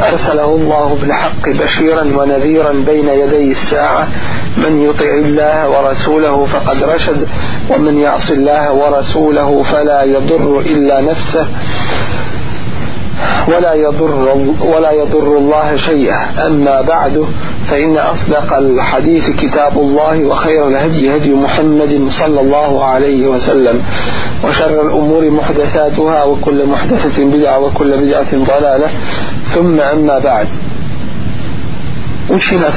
أرسله الله بالحق بشيرا ونذيرا بين يدي الساعة. من يطع الله ورسوله فقد رشد ومن يعص الله ورسوله فلا يضر إلا نفسه. ولا يضر ولا يضر الله شيئا. أما بعد فإن أصدق الحديث كتاب الله وخير الهدي هدي محمد صلى الله عليه وسلم. وشر الأمور محدثاتها وكل محدثة بدعة وكل بدعة ضلالة. ثم أما بعد. uči nas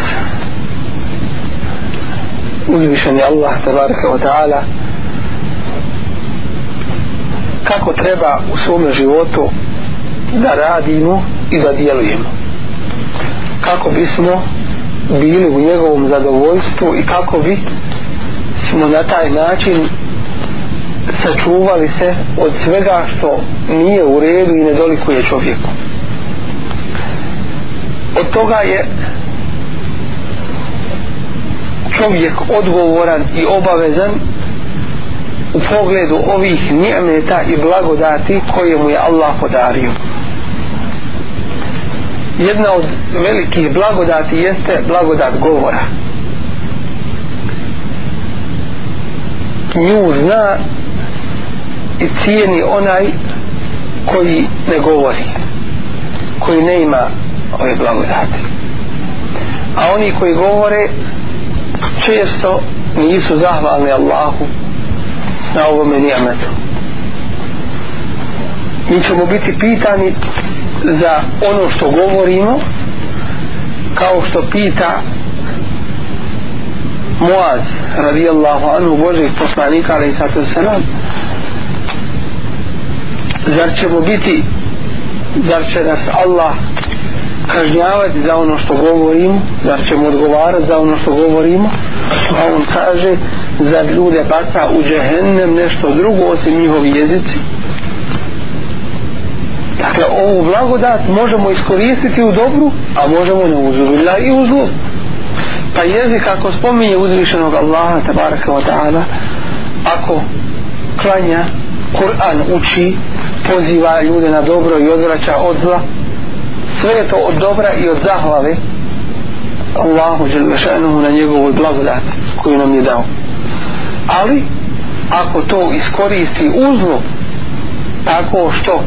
uzvišeni Allah tabaraka wa ta'ala kako treba u svome životu da radimo i da djelujemo. Kako bismo bili u njegovom zadovoljstvu i kako bi smo na taj način sačuvali se od svega što nije u redu i nedolikuje čovjeku. Od toga je čovjek odgovoran i obavezan u pogledu ovih njemeta i blagodati koje mu je Allah podario. Jedna od velikih blagodati jeste blagodat govora. Nju zna i cijeni onaj koji ne govori koji ne ima ove blagodati. A oni koji govore često nisu zahvalni Allahu na ovome nijametu mi ćemo biti pitani za ono što govorimo kao što pita Muaz radijallahu anhu Božih poslanika ali sato selam zar ćemo biti zar će nas Allah kažnjavati za ono što govorimo zar ćemo odgovarati za ono što govorimo? A on kaže zar ljude baca u džehennem nešto drugo osim njihovi jezici. Dakle ovu blagodat možemo iskoristiti u dobru a možemo ne uzubila i u zlu. Pa jezik ako spominje uzvišenog Allaha tabaraka wa ta'ala ako klanja Kur'an uči poziva ljude na dobro i odvraća od zla sve je to od dobra i od zahvale Allahu želešanuhu na njegovoj blagodati koju nam je dao ali ako to iskoristi uzlo tako što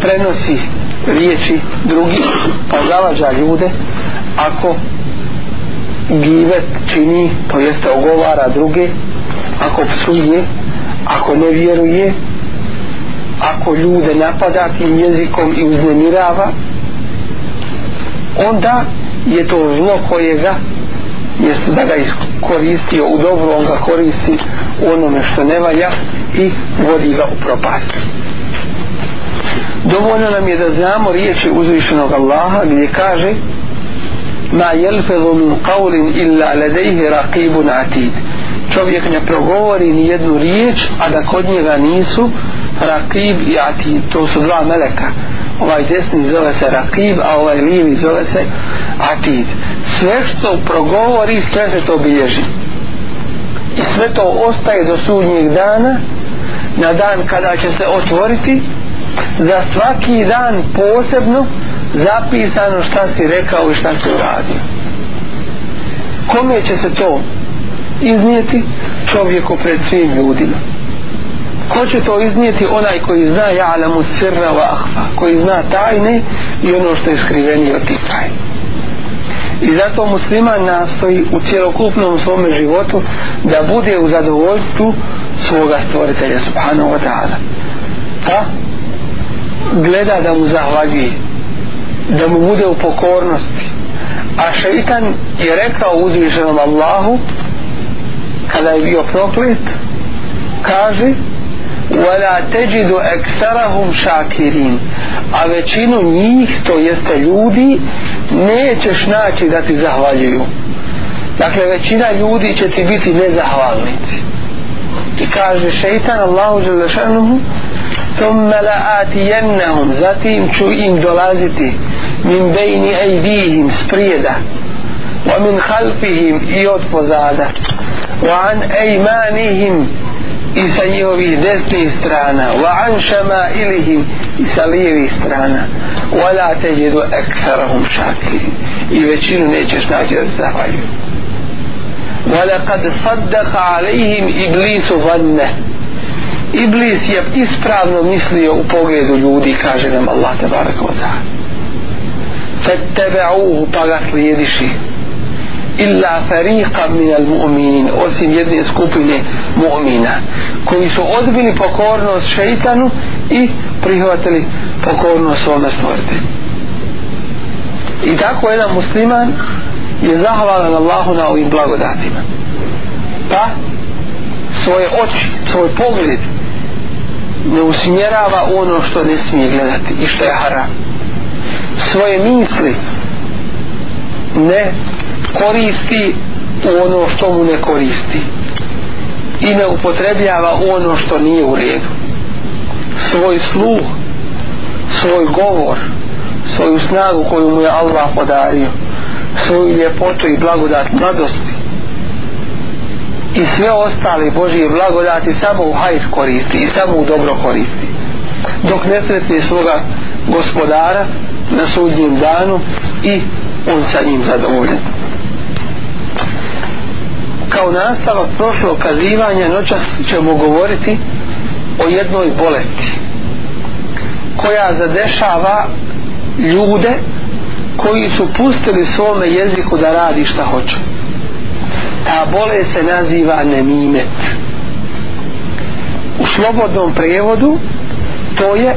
prenosi riječi drugi pa zavađa ljude ako givet čini to jeste ogovara druge ako psuje ako ne vjeruje ako ljude napada tim jezikom i uznemirava onda je to zlo kojega jeste da ga koristio u dobro on ga koristi u onome što ne valja i vodi ga u propast. Dovoljno nam je da znamo riječi uzvišenog Allaha gdje kaže ma jelfedu min qavlin illa ladejhi raqibun atid. Čovjek ne progovori ni jednu riječ a da kod njega nisu raqib i atid to su dva meleka ovaj desni zove se Rakib, a ovaj lijevi zove se atid. Sve što progovori sve se to bilježi. I sve to ostaje do sudnjeg dana na dan kada će se otvoriti za svaki dan posebno zapisano šta si rekao i šta si uradio. Kome će se to iznijeti? Čovjeku pred svim ljudima ko će to iznijeti? Onaj koji zna ja'lamu sirra wa ahfa koji zna tajne i ono što je skrivenije od tih tajne i zato musliman nastoji u cjelokupnom svome životu da bude u zadovoljstvu svoga stvoritelja subhanahu wa ta'ala. Pa gleda da mu zahvaljuje da mu bude u pokornosti. A šeitan je rekao uzvišenom Allahu kada je bio proklet kaže ولا تجد اكثرهم شاكرين a većinu njih to jeste ljudi nećeš naći da ti zahvaljuju dakle većina ljudi će ti biti nezahvalnici i kaže šeitan Allahu želešanuhu ثم لآتينهم zatim ću im dolaziti min bejni ejdihim sprijeda wa min halfihim i od pozada wa an ejmanihim i sa njihovih desnih strana. Wa an šamailihim i sa lijevih strana. Wa la teđedu ekferahum šakirin. I većinu nećeš naći da se zahvaljuju. Wa laqad saddaqa alihim iblisu vanne Iblis je ispravno mislio u pogledu ljudi, kaže nam Allah te wa ta'ala. Fettebe'uhu pa ga slijediši. Illa fariqa min al mu'minin, osim jedne skupine mu'mina, koji su odbili pokornost šeitanu i prihvatili pokornost svome stvoritelju. I tako jedan musliman je zahvalan Allahu na ovim blagodatima. Pa svoje oči, svoj pogled ne usmjerava ono što ne smije gledati i što je haram svoje misli ne koristi u ono što mu ne koristi. I ne upotrebljava ono što nije u redu. Svoj sluh svoj govor svoju snagu koju mu je Allah podario svoju ljepotu i blagodat mladosti i sve ostale Božije blagodati samo u hajr koristi i samo u dobro koristi. Dok ne sretne svoga gospodara na sudnjem danu i on sa njim zadovoljen kao nastavak prošlog kazivanja noćas ćemo govoriti o jednoj bolesti koja zadešava ljude koji su pustili svome jeziku da radi šta hoće. Ta bolest se naziva nemimet. U slobodnom prevodu to je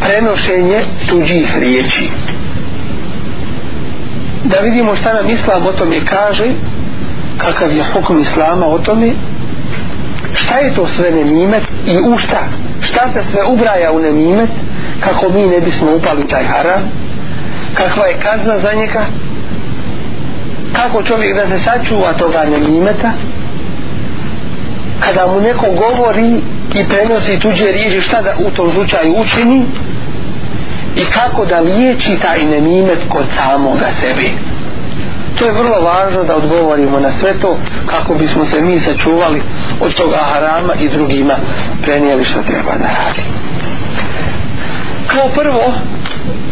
prenošenje tuđih riječi. Da vidimo šta nam islam o tome kaže kakav je hukum islama o tome šta je to sve nemimet i u šta? Šta se sve ubraja u nemimet kako mi ne bismo upali taj haram? Kakva je kazna za njega? Kako čovjek da se sačuva toga nemimeta? Kada mu neko govori i prenosi tuđe riječi šta da u tom slučaju učini? I kako da liječi taj nemimet kod samoga sebi to je vrlo važno da odgovorimo na sve to kako bismo se mi sačuvali od toga harama i drugima prenijeli što treba da radi. Kao prvo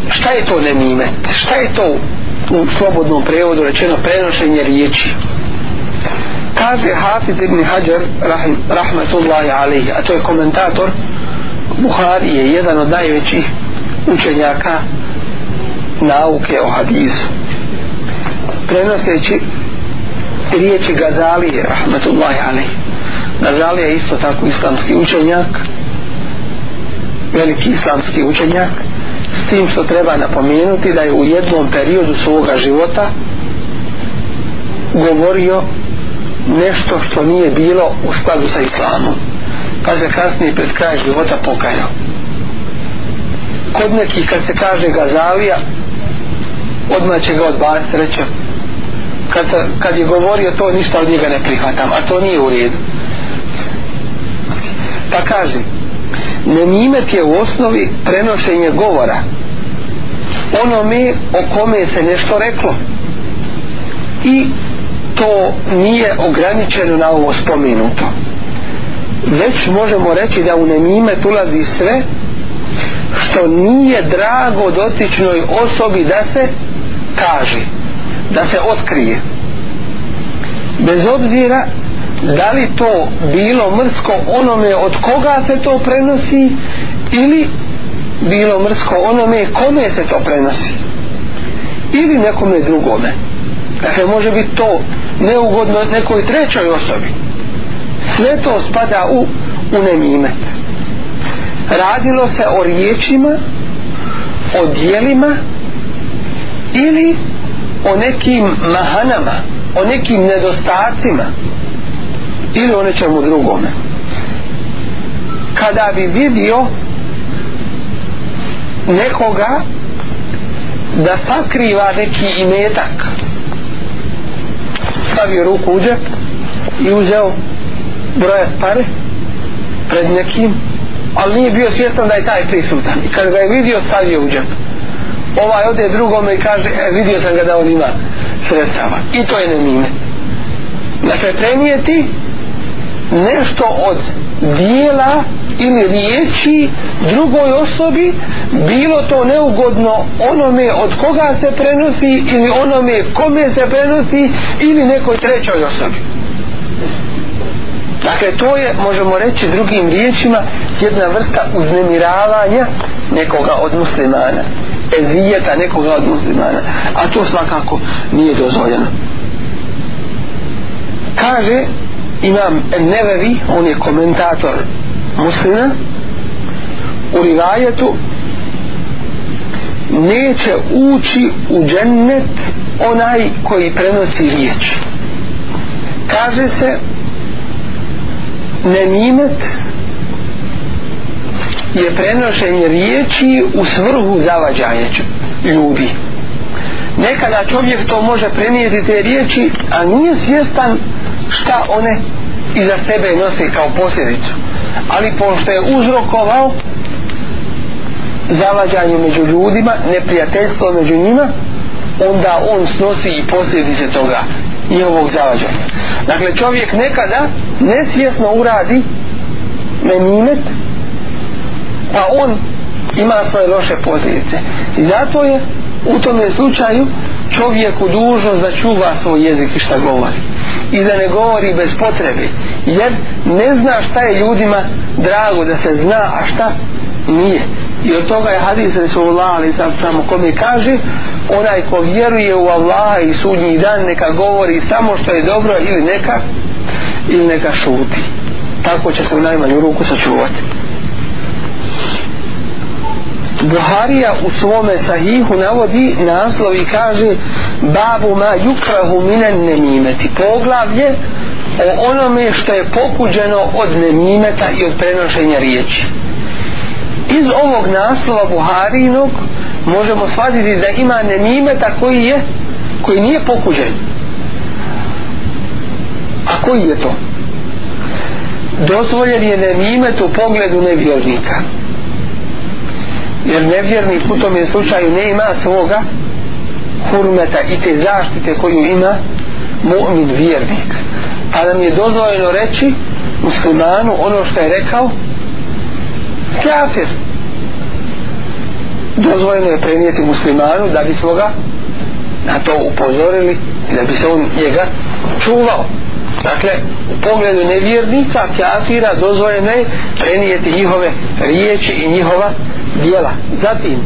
šta je to nemimet? Šta je to u slobodnom prevodu rečeno prenošenje riječi? Kaže Hafiz ibn Hajar rahim, rahmatullahi alaihi a to je komentator Buhari je jedan od najvećih učenjaka nauke o hadisu prenoseći riječi Gazalije rahmetullahi alaihi. Gazalija je isto tako islamski učenjak veliki islamski učenjak s tim što treba napomenuti da je u jednom periodu svoga života govorio nešto što nije bilo u skladu sa islamom pa se kasnije pred kraj života pokajao. Kod nekih kad se kaže Gazalija odmah će ga odbaciti reći kad, kad je govorio to ništa od njega ne prihvatam a to nije u redu. Pa kaže nemimet je u osnovi prenošenje govora onome o kome se nešto reklo. I to nije ograničeno na ovo spomenuto. Već možemo reći da u nemimet ulazi sve što nije drago dotičnoj osobi da se kaže da se otkrije. Bez obzira da li to bilo mrsko onome od koga se to prenosi ili bilo mrsko onome kome se to prenosi. Ili nekome drugome. Dakle može biti to neugodno nekoj trećoj osobi. Sve to spada u, u nemimet. Radilo se o riječima o dijelima ili o nekim mahanama o nekim nedostacima ili o nečemu drugome. Kada bi vidio nekoga da sakriva neki imetak stavio ruku u džep i uzeo brojat pare pred nekim ali nije bio svjestan da je taj prisutan. I kad ga je vidio stavio u džep ovaj ode drugome i kaže e, vidio sam ga da on ima sredstava. I to je nemine. Dakle prenijeti nešto od dijela ili riječi drugoj osobi bilo to neugodno onome od koga se prenosi ili onome kome se prenosi ili nekoj trećoj osobi. Dakle to je možemo reći drugim riječima jedna vrsta uznemiravanja nekoga od muslimana ezijeta nekoga od muslimana. A to svakako nije dozvoljeno. Kaže imam Nevevi on je komentator muslima u rivajetu neće ući u džennet onaj koji prenosi riječ. Kaže se nemimet je prenošenje riječi u svrhu zavađanja ljudi. Nekada čovjek to može prenijeti te riječi a nije svjestan šta one iza sebe nose kao posljedicu. Ali pošto je uzrokovao zavađanje među ljudima neprijateljstvo među njima onda on snosi i posljedice toga i ovog zavađanja. Dakle čovjek nekada nesvjesno uradi menimet pa on ima svoje loše posljedice i zato je u tome slučaju čovjeku dužnost da čuva svoj jezik i šta govori. I da ne govori bez potrebe. Jer ne zna šta je ljudima drago da se zna a šta nije. I od toga je hadis Resulullah ali sam samo kome kaže onaj ko vjeruje u Allaha i sudnji dan neka govori samo što je dobro ili neka ili neka šuti. Tako će se u najmanju ruku sačuvati. Buharija u svome sahihu navodi naslov i kaže babu ma yukrahu minan nemimeti. Poglavlje o onome što je pokuđeno od nemimeta i od prenošenja riječi. Iz ovog naslova Buharinog možemo shvatiti da ima nemimeta koji je koji nije pokuđen. A koji je to? Dozvoljen je nemimet u pogledu nevjernika jer nevjernik u tom slučaju ne ima svoga hurmeta i te zaštite koju ima mu'min vjernik. Pa nam je dozvoljeno reći muslimanu ono što je rekao kafir. Dozvoljeno je prenijeti muslimanu da bi svoga na to upozorili i da bi se on njega čuvao dakle u pogledu nevjernika kafira dozvoljeno je prenijeti njihove riječi i njihova dijela zatim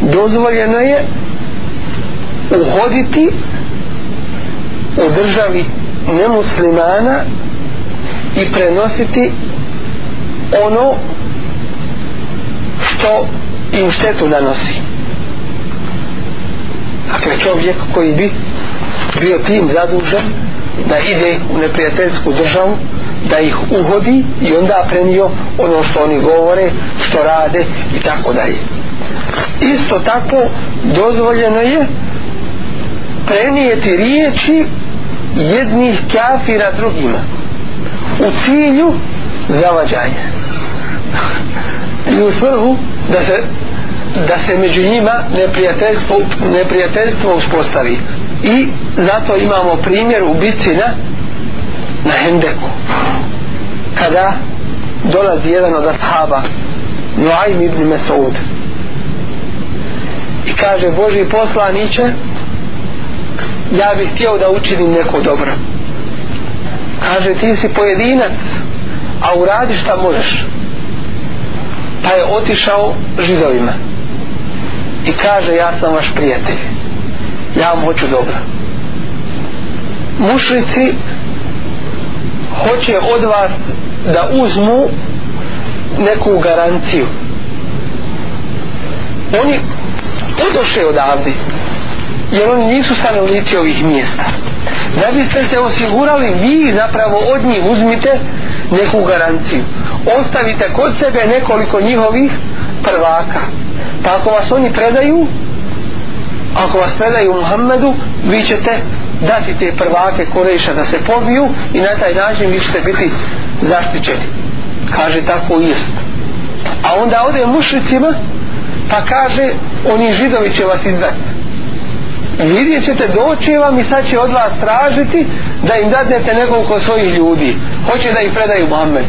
dozvoljeno je uhoditi u državi nemuslimana i prenositi ono što im štetu nanosi. Dakle čovjek koji bi bio tim zadužen da ide u neprijateljsku državu da ih uhodi i onda prenio ono što oni govore što rade i tako dalje. Isto tako dozvoljeno je prenijeti riječi jednih kafira drugima u cilju zavađanja. I u svrhu da se da se među njima neprijateljstvo, neprijateljstvo uspostavi i zato imamo primjer u bitci na na Hendeku. Kada dolazi jedan od ashaba Nuaym ibn Mesud i kaže Boži poslaniće ja bih htio da učinim neko dobro. Kaže ti si pojedinac a uradi šta možeš. Pa je otišao židovima. I kaže ja sam vaš prijatelj ja vam hoću dobro. Mušlici hoće od vas da uzmu neku garanciju. Oni odoše odavde jer oni nisu stanovnici ovih mjesta. Da biste se osigurali vi zapravo od njih uzmite neku garanciju. Ostavite kod sebe nekoliko njihovih prvaka. Pa ako vas oni predaju ako vas predaju Muhammedu vi ćete dati te prvake Kureša da se pobiju i na taj način vi ćete biti zaštićeni. Kaže tako i jest. A onda ode mušicima pa kaže oni židovi će vas izdati. Vidjet ćete doći vam i sad će od vas tražiti da im dadnete nekoliko svojih ljudi. Hoće da ih predaju Muhammed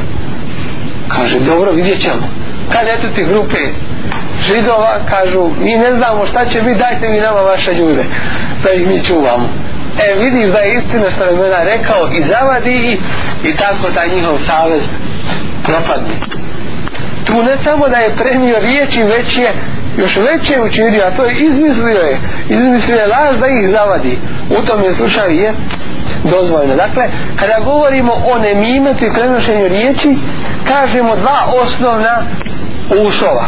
kaže dobro vidjet ćemo. Kad eto ti grupe židova kažu mi ne znamo šta će biti dajte mi nama vaše ljude da ih mi čuvamo. E vidiš da je istina što je mena rekao i zavadi ih i tako taj njihov savez propadne. Tu ne samo da je premio riječi već je još veće učinio a to je izmislio je. Izmislio je laž da ih zavadi. U tom je slučaju je dozvoljeno. Dakle kada govorimo o nemimetu i prenošenju riječi kažemo dva osnovna uslova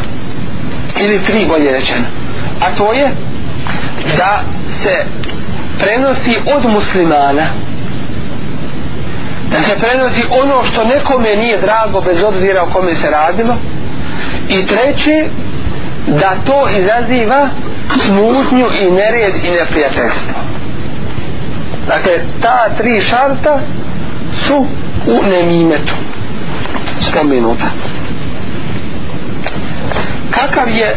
ili tri bolje rečeno. A to je da se prenosi od muslimana. Da se prenosi ono što nekome nije drago bez obzira o kome se radilo. I treće da to izaziva smutnju i nered i neprijateljstvo. Dakle ta tri šarta su u nemimetu spomenuta kakav je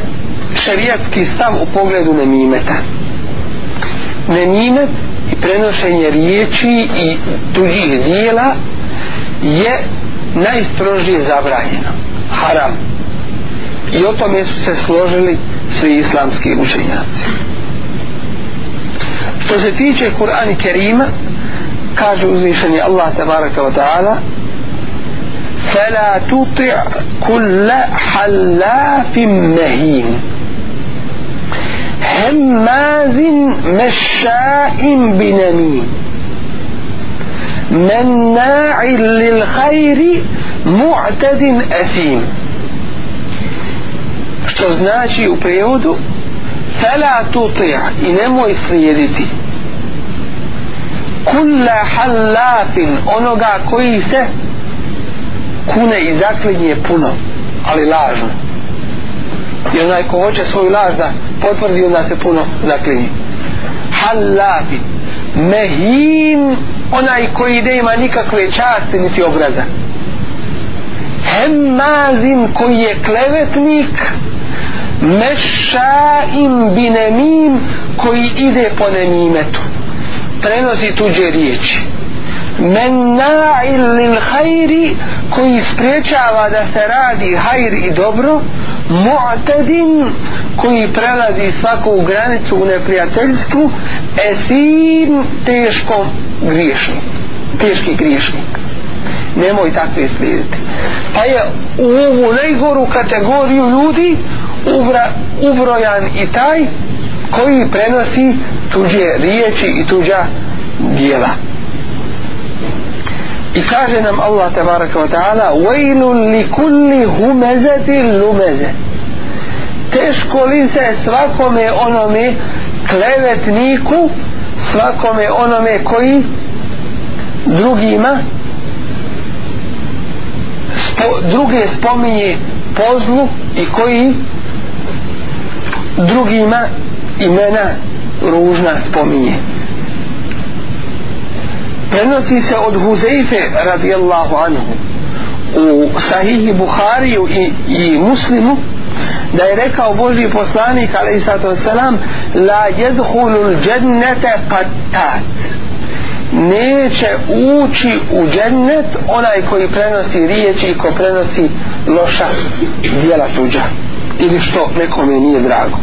šerijatski stav u pogledu nemimeta? Nemimet i prenošenje riječi i tuđih dijela je najstrožije zabranjeno. Haram. I o tome su se složili svi islamski učenjaci. Što se tiče Kur'ana Kerima kaže uzvišeni Allah tabaraka wa ta'ala فلا تطع كل حلاف مهين هماز مشاء بنميم مناع للخير معتد أثيم što znači u prijevodu fela tuti' i nemoj slijediti kulla hallafin onoga koji se kune i zaklinje puno ali lažno. I onaj ko hoće svoju laž da potvrdi onda se puno zaklinje. Halafi mehin onaj koji ne ima nikakve časti niti obraza. Hemmazin koji je klevetnik mešaim binemim koji ide po nemimetu. Prenosi tuđe riječi menna'il lil hajri koji spriječava da se radi hajr i dobro mu'tadin koji prelazi svaku granicu u neprijateljstvu esim teškom griješnik teški griješnik. Nemoj takve slijediti. Pa je u ovu najgoru kategoriju ljudi ubra, ubrojan i taj koji prenosi tuđe riječi i tuđa dijela I kaže nam Allah tabaraka wa ta'ala Vajlu li kulli humezati lumeze Teško li se svakome onome klevetniku Svakome onome koji drugima spo, Druge spominje pozlu i koji drugima imena ružna spominje prenosi se od Huzeife radijallahu anhu. U sahihi Buhariju i, i muslimu da je rekao Boži poslanik alaihissalatu wassalam la jedhulul džennete qattat. Neće ući u džennet onaj koji prenosi riječi i ko prenosi loša dijela tuđa. Ili što nekome nije drago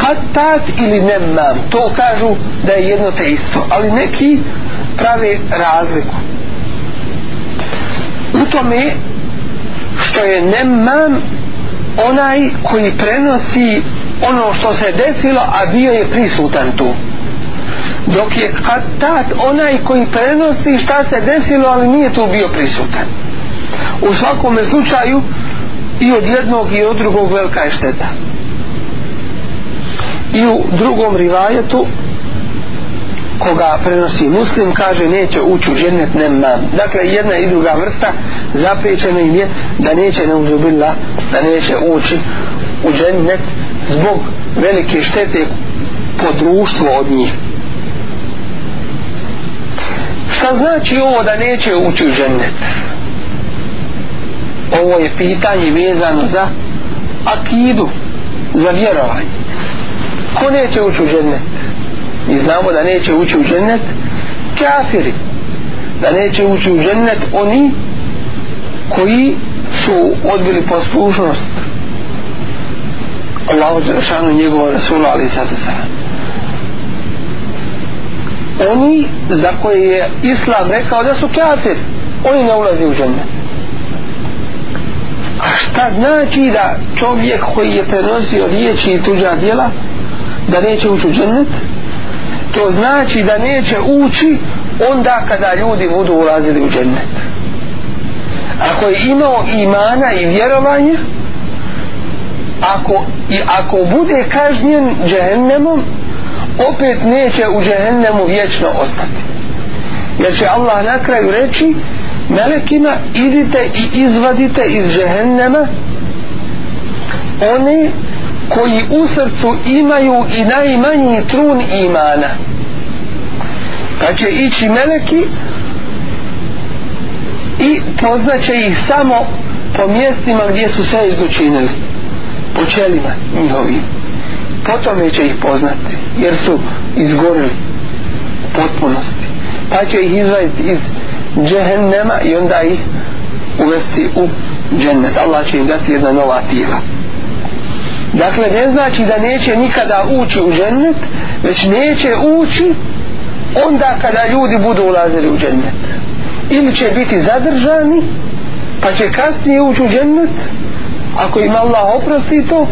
katat ili nemam to kažu da je jedno te isto ali neki prave razliku. U tome što je nemam onaj koji prenosi ono što se desilo a bio je prisutan tu. Dok je katat onaj koji prenosi šta se desilo ali nije tu bio prisutan. U svakom slučaju i od jednog i od drugog velika je šteta i u drugom rivajetu koga prenosi muslim kaže neće ući u džennet nema. Dakle jedna i druga vrsta zapriječeno im je da neće ne uzubila da neće ući u džennet zbog velike štete po društvu od njih. Šta znači ovo da neće ući u džennet? Ovo je pitanje vezano za akidu za vjerovanje ko neće ući u džennet? Mi znamo da neće ući u džennet kafiri. Da neće ući u džennet oni koji su odbili poslušnost Allahu Đelešanu njegova Rasula ali sada sada oni za koje je Islam rekao da su kafir oni ne ulazi u džennet. A šta znači da čovjek koji je prenosio riječi i tuđa djela da neće ući u džennet to znači da neće ući onda kada ljudi budu ulazili u džennet. Ako je imao imana i vjerovanje ako, i ako bude kažnjen džehennemom opet neće u džehennemu vječno ostati. Jer će Allah na kraju reći melekima idite i izvadite iz džehennema one koji u srcu imaju i najmanji trun imana. Pa će ići meleki i poznaće ih samo po mjestima gdje su sve izgučinili po čelima njihovim. Potom će ih poznati jer su izgorili potpunosti. Pa će ih izvaditi iz džehennema i onda ih uvesti u džennet. Allah će im dati jedna nova tijela dakle ne znači da neće nikada ući u džennet već neće ući onda kada ljudi budu ulazili u džennet. Ili će biti zadržani pa će kasnije ući u džennet ako im Allah oprosti to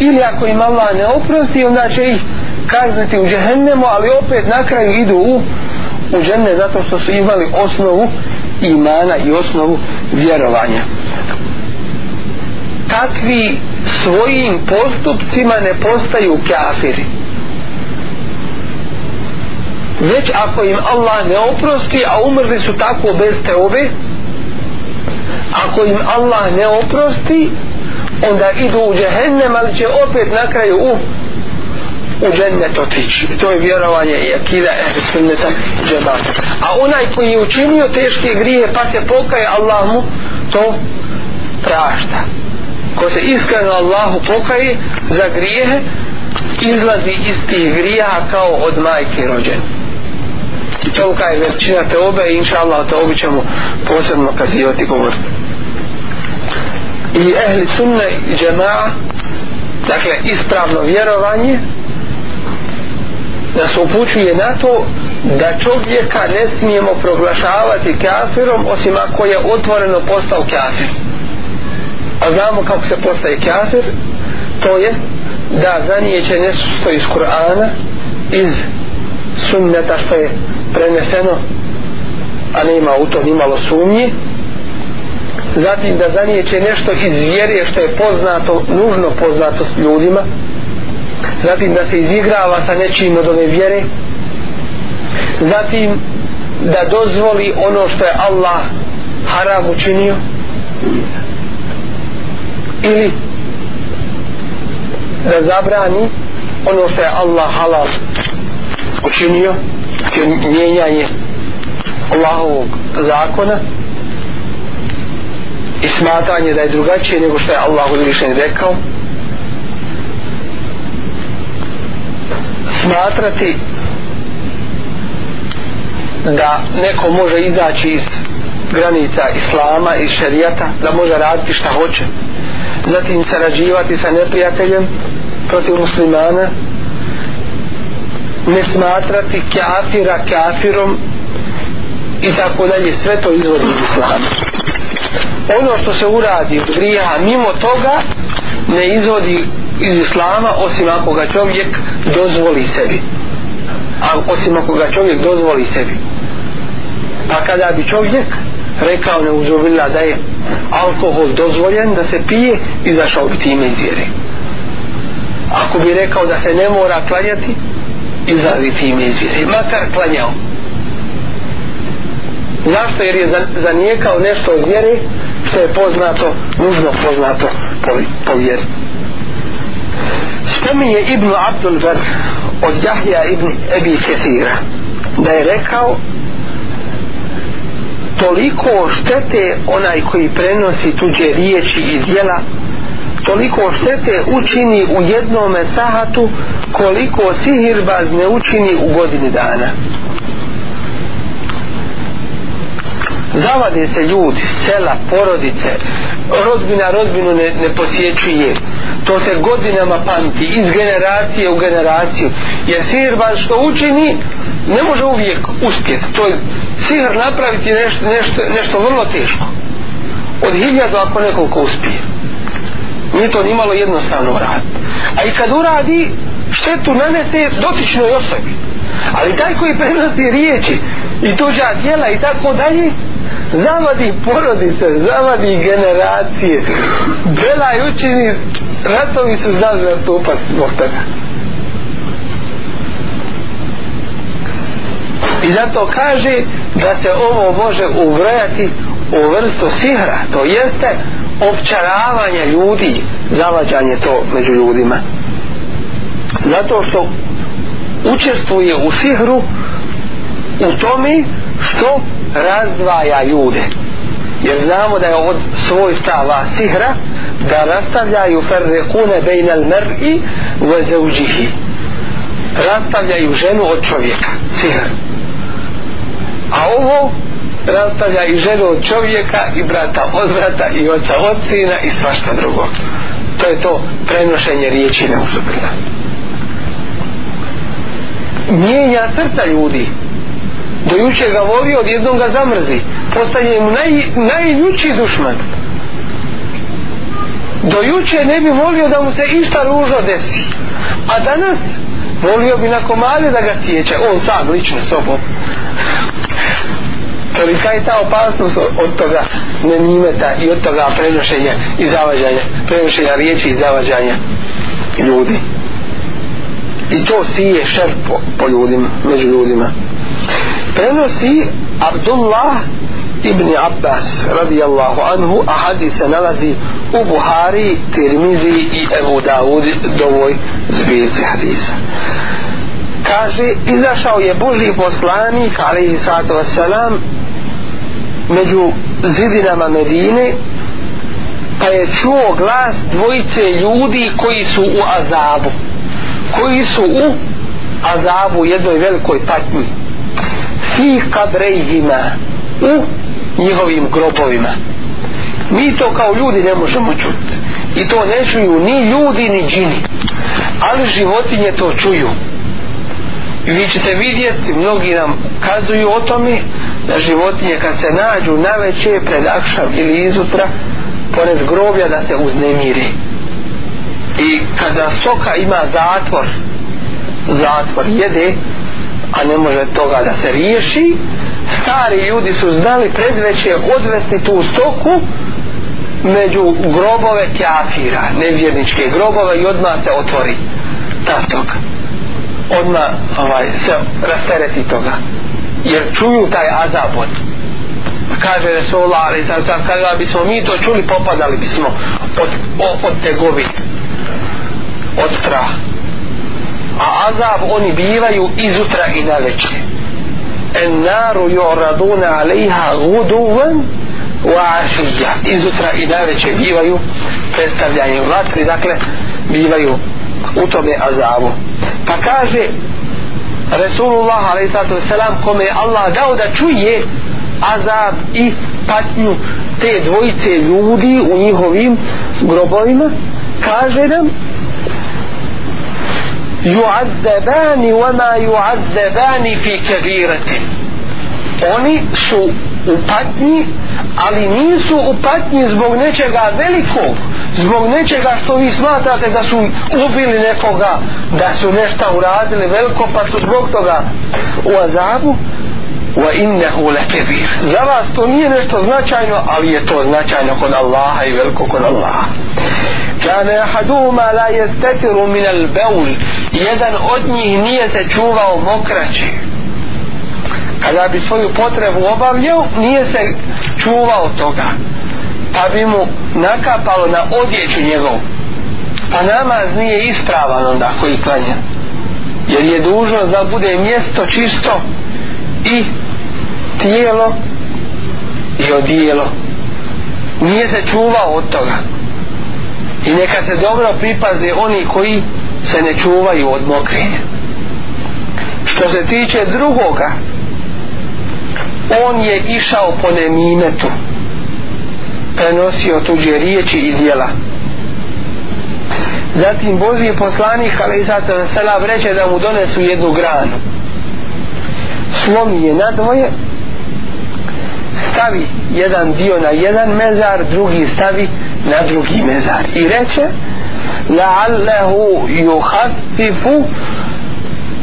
ili ako im Allah ne oprosti onda će ih kazniti u džehennemu ali opet na kraju idu u u dženne zato što su imali osnovu imana i osnovu vjerovanja. Takvi svojim postupcima ne postaju kafiri. Već ako im Allah ne oprosti a umrli su tako bez teobe ako im Allah ne oprosti onda idu u džehennem ali će opet na kraju u u džennet otići. To je vjerovanje i akida ehlisunneta džemata. A onaj koji je učinio teške grije pa se pokaje Allah mu to prašta ko se iskreno Allahu pokaje za grijehe izlazi iz tih grija kao od majke rođen i tolika je veličina teobe i inša Allah teobi ćemo posebno kazivati govoriti. I ehli sunne i džemaa dakle ispravno vjerovanje nas upućuje na to da čovjeka ne smijemo proglašavati kafirom osim ako je otvoreno postao kafir a znamo kako se postaje kafir to je da zanijeće nešto što iz Kur'ana iz sunneta što je preneseno a ne ima u to nimalo sumnji. Zatim da zanijeće nešto iz vjere što je poznato, nužno poznato s ljudima. Zatim da se izigrava sa nečim od ove vjere. Zatim da dozvoli ono što je Allah haram učinio ili da zabrani ono što je Allah halal učinio znači mijenjanje Allahovog zakona i smatanje da je drugačije nego što je Allah uzvišen rekao. Smatrati da neko može izaći iz granica islama i šerijata da može raditi šta hoće zatim sarađivati sa neprijateljem protiv muslimana. Ne smatrati kafira kafirom i tako dalje. Sve to izvodi iz islama ono što se uradi od grija mimo toga ne izvodi iz islama osim ako ga čovjek dozvoli sebi. A osim ako ga čovjek dozvoli sebi. Pa kada bi čovjek rekao ne uzovila da je alkohol dozvoljen da se pije izašao bi time iz vjere. Ako bi rekao da se ne mora klanjati izlazi time iz vjere. Makar klanjao. Zašto? Jer je zanijekao nešto od vjere što je poznato nužno poznato po, po vjeri. Spominje Ibn Abdul Bar od Jahja Ibn Ebi Kethira da je rekao toliko štete onaj koji prenosi tuđe riječi i djela toliko štete učini u jednom sahatu koliko sihirbaz ne učini u godini dana. Zavade se ljudi, sela, porodice rodbina rodbinu ne, ne posjećuje. To se godinama pamti iz generacije u generaciju. Jer sirban što učini ne može uvijek uspjeti. To je sihr napraviti nešto, nešto, nešto vrlo teško. Od hiljadu ako nekoliko uspije. Nije to nimalo jednostavno rad a i kad uradi štetu nanese dotičnoj osobi. Ali taj koji prenosi riječi i tuđa djela i tako dalje zavadi porodice zavadi generacije. Bela i učini ratovi su znali nastupat zbog toga. I zato kaže da se ovo može uvrajati u vrstu sihra to jeste opčaravanje ljudi zavađanje to među ljudima. Zato što učestvuje u sihru u tome što razdvaja ljude. Jer znamo da je od svoj stava sihra da rastavljaju ferrekune bejnal mer'i ve zauđihi rastavljaju ženu od čovjeka sihr. A ovo rastavlja i ženu od čovjeka i brata od brata i oca od sina i svašta drugo. To je to prenošenje riječi neuzubila mijenja srca ljudi do juče ga volio odjednom ga zamrzi. Postaje mu naj, najljuči dušman. Do juče ne bi volio da mu se išta ružo desi. A danas volio bi na komade da ga sjeća on sam lično sobom. Tolika je ta opasnost od toga nemimeta i od toga prenošenja i zavađanja prenošenja riječi i zavađanja ljudi. I to sije šer po, po ljudima među ljudima prenosi Abdullah ibn Abbas radijallahu anhu a hadis se nalazi u Buhari, Tirmizi i Ebu Dawud dovoj zbirci hadisa. Kaže izašao je Boži poslanik alaihi sallatu wassalam među zidinama Medine pa je čuo glas dvojice ljudi koji su u azabu koji su u azabu jednoj velikoj patnji fi kabrejhima u njihovim grobovima mi to kao ljudi ne možemo čuti. I to ne čuju ni ljudi ni džini. Ali životinje to čuju. I vi ćete vidjeti mnogi nam kazuju o tome da životinje kad se nađu na veće pred akšam ili izutra pored groblja da se uznemiri. I kada soka ima zatvor zatvor jede a ne može toga da se riješi. Stari ljudi su znali predveće odvesti tu stoku među grobove kjafira nevjerničke grobove i odmah se otvori ta stoka. Odmah ovaj, se rastereti toga. Jer čuju taj azabot pa kaže Resulullah ali sam sam kada bismo mi to čuli popadali bismo od, od, od tegovi od straha a azab oni bivaju izutra i na večer en naru yu'raduna alejha guduvan wa ašija izutra i na večer bivaju predstavljanje vatri dakle bivaju u tome azabu pa kaže Resulullah a.s. kome je Allah dao da čuje azab i patnju te dvojice ljudi u njihovim grobovima kaže nam yu'azzabani wa ma yu'azzabani fi kabiratin oni su u patnji ali nisu u patnji zbog nečega velikog zbog nečega što vi smatrate da su ubili nekoga da su nešto uradili veliko pa su zbog toga u azabu. wa innahu lakabir za vas to nije nešto značajno ali je to značajno kod Allaha i veliko kod Allaha. Kane ahaduhuma la jestetiru min al beul. jedan od njih nije se čuvao mokraće. kada bi svoju potrebu obavljao nije se čuvao toga pa bi mu nakapalo na odjeću njegov pa namaz nije ispravan onda koji klanja jer je dužno da bude mjesto čisto i tijelo i odijelo nije se čuvao od toga i neka se dobro pripaze oni koji se ne čuvaju od mokrenja. Što se tiče drugoga on je išao po nemimetu. Prenosio tuđe riječi i dijela zatim Boži poslanik ali i sada reče da mu donesu jednu granu. Slomi je na dvoje stavi jedan dio na jedan mezar drugi stavi na drugi mezar. I reče la'allahu yuhaffifu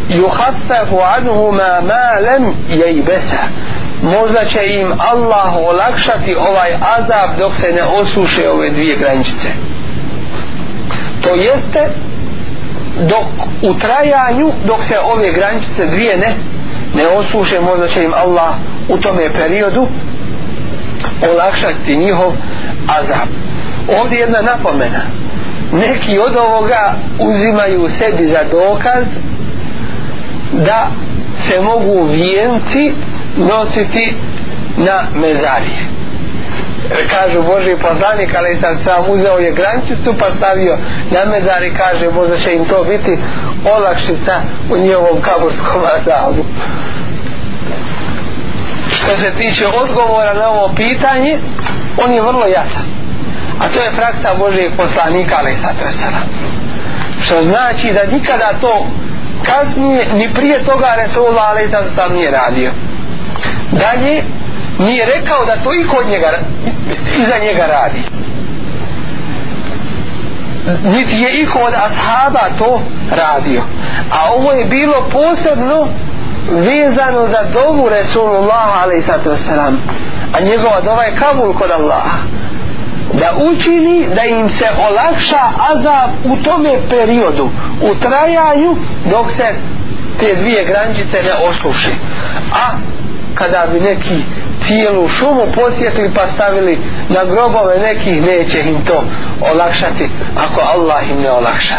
yuhaffafu anhuma ma lam yaybasa možda će im Allah olakšati ovaj azab dok se ne osuše ove dvije graničice. To jeste dok u trajanju dok se ove graničice dvije ne ne osuše možda će im Allah u tome periodu olakšati njihov azab. Ovdje jedna napomena. Neki od ovoga uzimaju sebi za dokaz da se mogu vijenci nositi na mezarije. Kažu Boži poslanik ali sam sam uzeo je grančicu pa stavio na mezari kaže možda će im to biti olakšica u njegovom kaburskom azabu što se tiče odgovora na ovo pitanje on je vrlo jasan. A to je praksa Božijeg poslanika ali sad što znači da nikada to kasnije ni prije toga Resulullah ali sad sam nije radio. Dalje nije rekao da to i kod njega iza njega radi. Niti je i kod ashaba to radio. A ovo je bilo posebno vezano za dovu Resulullah a.s. a njegova dova je kabul kod Allaha. Da učini da im se olakša azab u tome periodu. U trajanju dok se te dvije grančice ne osluši a kada bi neki cijelu šumu posjetili pa stavili na grobove nekih neće im to olakšati ako Allah im ne olakša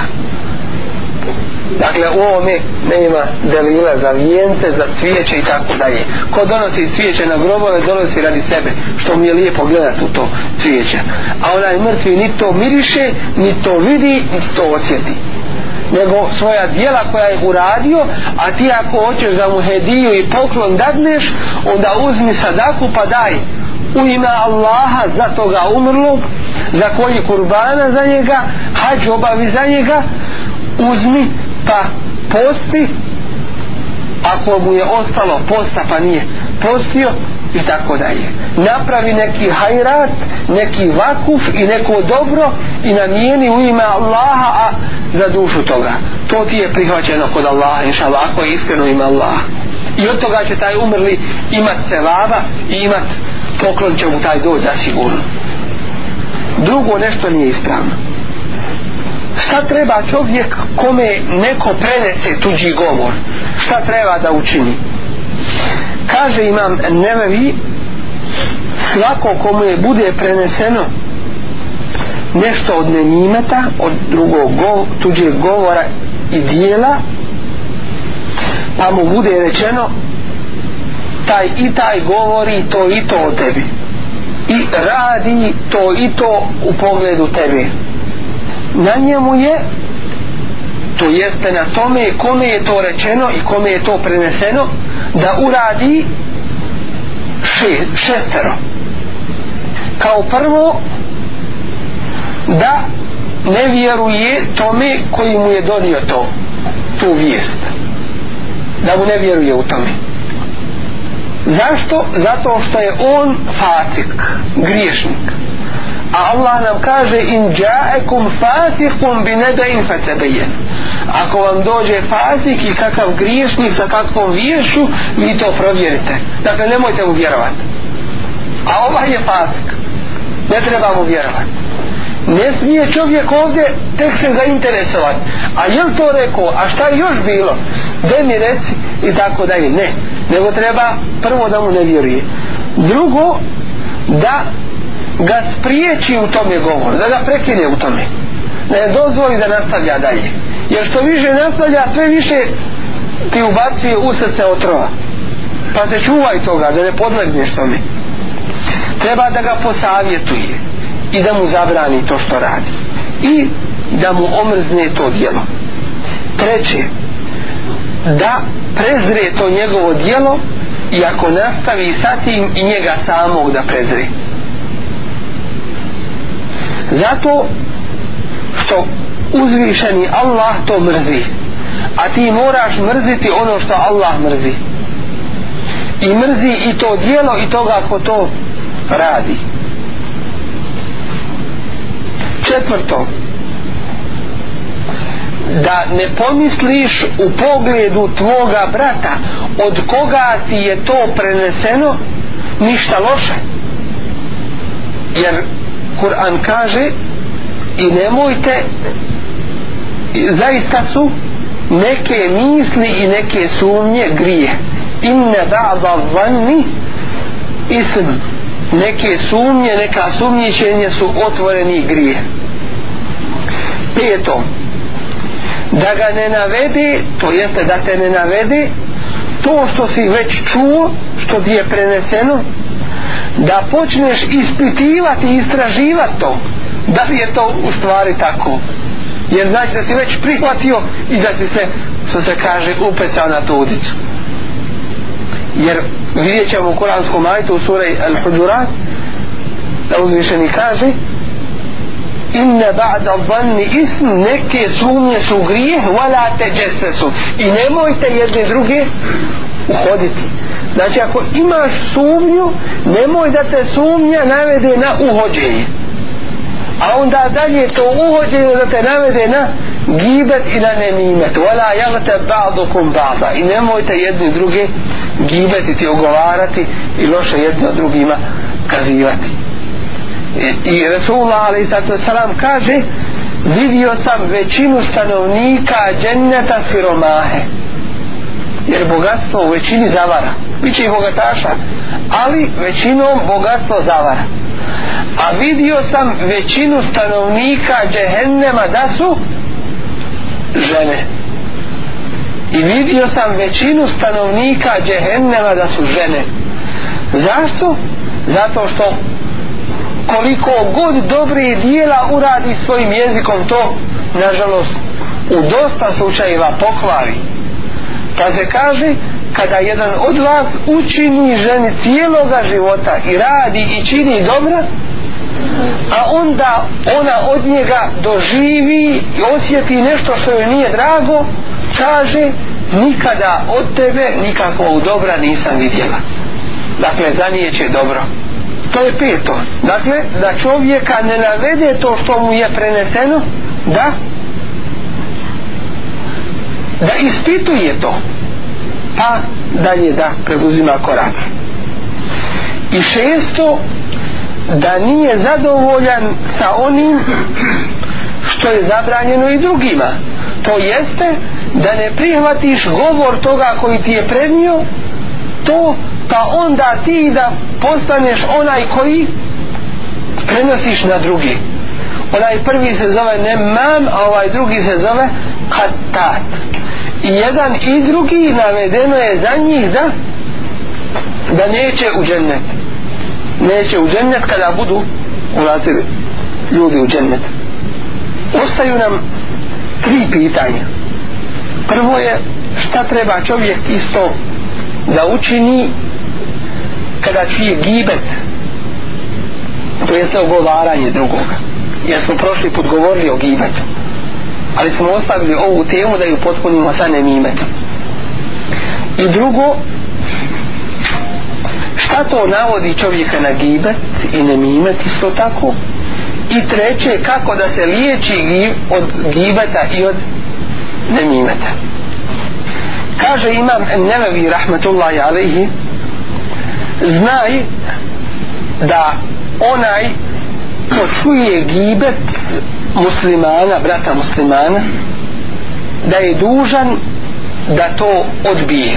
dakle u ovome nema delila za vijence, za cvijeće i tako dalje. Ko donosi cvijeće na grobove donosi radi sebe što mu je lijepo gledati u to cvijeće. A onaj mrtvi ni to miriše ni to vidi ni to osjeti. Nego svoja dijela koja je uradio a ti ako hoćeš da mu hediju i poklon dadneš onda uzmi sadaku pa daj. U ime Allaha za toga umrlog za koji kurbana za njega hađ obavi za njega uzmi pa posti. Ako mu je ostalo posta pa nije postio i tako dalje. Napravi neki hajrat neki vakuf i neko dobro i namijeni u ime Allaha a za dušu toga. To ti je prihvaćeno kod Allaha inša Allah ako je iskreno ime Allaha. I od toga će taj umrli imat celava i imat poklon će mu taj doći zasigurno. Drugo nešto nije ispravno šta treba čovjek kome neko prenese tuđi govor? Šta treba da učini? Kaže imam nevevi svako komu je bude preneseno nešto od nenimeta od drugog gov, tuđeg govora i dijela pa mu bude rečeno taj i taj govori to i to o tebi. I radi to i to u pogledu tebe na njemu je to jeste na tome kome je to rečeno i kome je to preneseno da uradi še, šestero. Kao prvo da ne vjeruje tome koji mu je donio to tu vijest. Da mu ne vjeruje u tome. Zašto? zato što je on fatik griješnik a Allah nam kaže in ja'akum fasiqun bi naba'in fatabayyan ako vam dođe fasik i kakav griješnik sa kakvom viješu vi to provjerite. Dakle nemojte mu vjerovati. A ovaj je fasik. Ne treba mu vjerovati. Ne smije čovjek ovdje tek se zainteresovati. A je to rekao? A šta je još bilo? Da mi reci i tako dalje. Ne. Nego treba prvo da mu ne vjeruje. Drugo da ga spriječi u tome govor da ga prekine u tome. Ne dozvoli da nastavlja dalje. Jer što više nastavlja sve više ti ubacuje u srce otrova. Pa se čuvaj toga da ne podlegneš tome. Treba da ga posavjetuje i da mu zabrani to što radi. I da mu omrzne to djelo. Treće da prezre to njegovo djelo i ako nastavi sa tim i njega samog da prezre zato što uzvišeni Allah to mrzi. A ti moraš mrziti ono što Allah mrzi. I mrzi i to dijelo i toga ko to radi. Četvrto. Da ne pomisliš u pogledu tvoga brata od koga ti je to preneseno ništa loše. Jer Kur'an kaže i nemojte zaista su neke misli i neke sumnje grije. Inne ba'da vanni ism. Neke sumnje neka sumnjičenje su otvoreni grije. Peto da ga ne navede to jeste da te ne navede to što si već čuo što ti je preneseno da počneš ispitivati i istraživati to da li je to u stvari tako? Jer znači da si već prihvatio i da si se što se kaže upecao na tu udicu. Jer vidjet ćemo u kuranskom majtu u surej Al-Hudurat da uzvišeni kaže inne ba'da dhanni ism neke sumnje su grijeh wala te su i nemojte jedne druge uhoditi znači ako imaš sumnju nemoj da te sumnja navede na uhođenje. A onda dalje to uhođenje da te navede na gibet i na nemimet. Wala jagte ba'dukum ba'da. I nemojte jedni druge gibetiti, ogovarati i loše jedni od drugima kazivati. E, I Resulullah a.s. salam kaže vidio sam većinu stanovnika dženneta siromahe jer bogatstvo u većini zavara. Biće i bogataša ali većinom bogatstvo zavara. A vidio sam većinu stanovnika džehennema da su žene. I vidio sam većinu stanovnika džehennema da su žene. Zašto? zato što koliko god dobre dijela uradi svojim jezikom to nažalost u dosta slučajeva pokvari pa se kaže kada jedan od vas učini ženi cijeloga života i radi i čini dobro, a onda ona od njega doživi i osjeti nešto što joj nije drago kaže nikada od tebe nikakvog dobra nisam vidjela. Dakle za nije će dobro. To je peto. Dakle da čovjeka ne navede to što mu je preneseno da da ispituje to. Pa dalje da preuzima korak. I šesto da nije zadovoljan sa onim što je zabranjeno i drugima. To jeste da ne prihvatiš govor toga koji ti je prednio to pa onda ti da postaneš onaj koji prenosiš na drugi. Onaj prvi se zove nemam a ovaj drugi se zove katat i jedan i drugi navedeno je za njih da da neće u džennet. Neće u džennet kada budu ulazili ljudi u džennet. Ostaju nam tri pitanja. Prvo je šta treba čovjek isto da učini kada čuje gibet to jeste ogovaranje drugoga. Jer smo prošli put govorili o gibetu ali smo ostavili ovu temu da ju potpunimo sa nemimetom i drugo šta to navodi čovjeka na gibet i nemimet isto tako? I treće kako da se liječi od gibeta i od nemimeta kaže imam Nevevi rahmetullahi alaihi znaj da onaj ko čuje gibet muslimana, brata muslimana da je dužan da to odbije.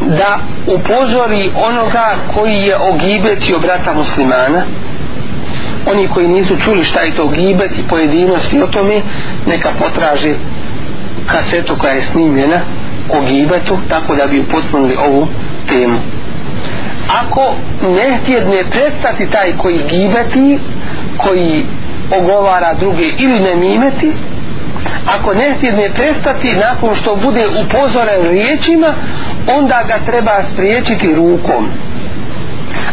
Da upozori onoga koji je ogibetio brata muslimana. Oni koji nisu čuli šta je to gibet i pojedinosti o tome neka potraži kasetu koja je snimljena o gibetu tako da bi upotpunili ovu temu. Ako ne htjedne prestati taj koji gibeti koji ogovara druge ili ne mimeti ako ne htjedne prestati nakon što bude upozoren riječima onda ga treba spriječiti rukom.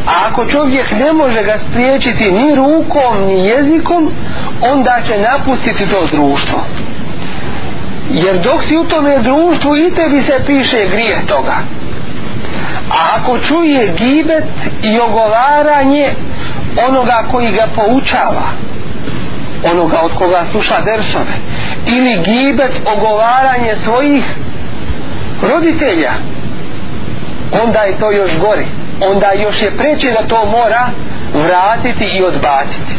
A ako čovjek ne može ga spriječiti ni rukom ni jezikom onda će napustiti to društvo. Jer dok si u tome društvu i tebi se piše grijeh toga. A ako čuje gibet i ogovaranje onoga koji ga poučava onoga od koga sluša dersove. Ili gibet ogovaranje svojih roditelja. Onda je to još gori. Onda još je preče da to mora vratiti i odbaciti.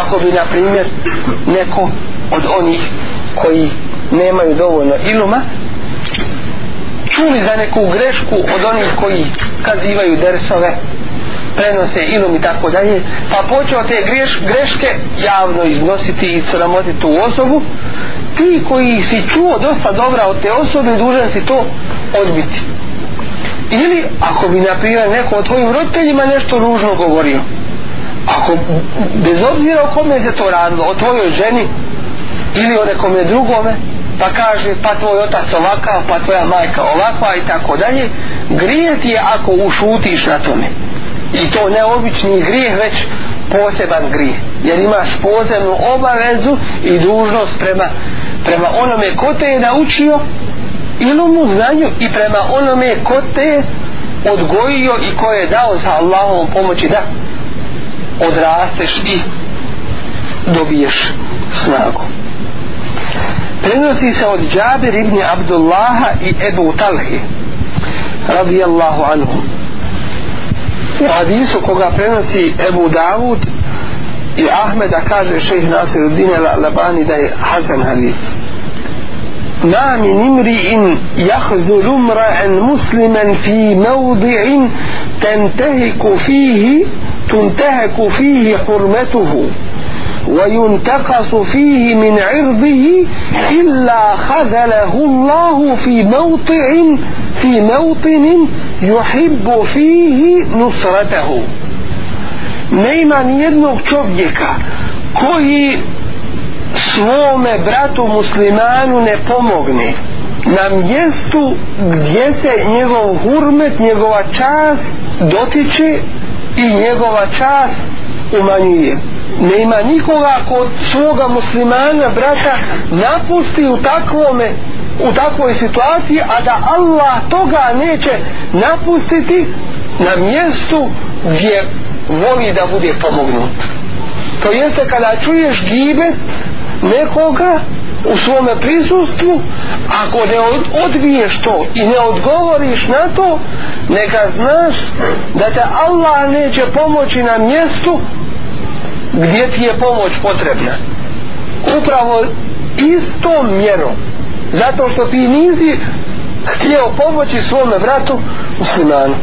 Ako bi na primjer neko od onih koji nemaju dovoljno iluma čuli za neku grešku od onih koji kazivaju dersove prenose ilum i tako dalje pa počeo te greš, greške javno iznositi i sramotiti tu osobu. Ti koji si čuo dosta dobra od te osobe dužan si to odbiti. Ili ako bi naprimjer neko od tvojim roditeljima nešto ružno govorio ako bez obzira o kome se to radilo o tvojoj ženi ili o nekome drugome pa kaže pa tvoj otac ovakav pa tvoja majka ovakva i tako dalje grije ti je ako ušutiš na tome i to ne obični grijeh već poseban grijeh. Jer imaš posebnu obavezu i dužnost prema, prema onome ko te je naučio ilumu znanju i prema onome ko te je odgojio i ko je dao sa Allahovom pomoći da odrasteš i dobiješ snagu. Prenosi se od Džabir ibn Abdullaha i Ebu Talhi radijallahu anhum u hadisu koga prenosi Ebu Davud i Ahmeda kaže šejh Nasir Udine Labani da je Hasan hadis ما من امرئ يخذل امرأ مسلما في موضع تنتهك فيه تنتهك فيه حرمته وينتقص فيه من عرضه إلا خذله الله في موطع في موطن يحب فيه نصرته nema ni jednog čovjeka koji svome bratu muslimanu ne pomogne na mjestu gdje se njegov hurmet, njegova čast dotiče i njegova čast umanjuje. Nema nikoga kod svoga muslimana brata napusti u takvome u takvoj situaciji a da Allah toga neće napustiti na mjestu gdje voli da bude pomognut. To jeste kada čuješ gibe nekoga u svome prisustvu ako ne odbiješ to i ne odgovoriš na to neka znaš da te Allah neće pomoći na mjestu gdje ti je pomoć potrebna. Upravo istom mjerom. Zato što ti nisi htio pomoći svome vratu muslimanu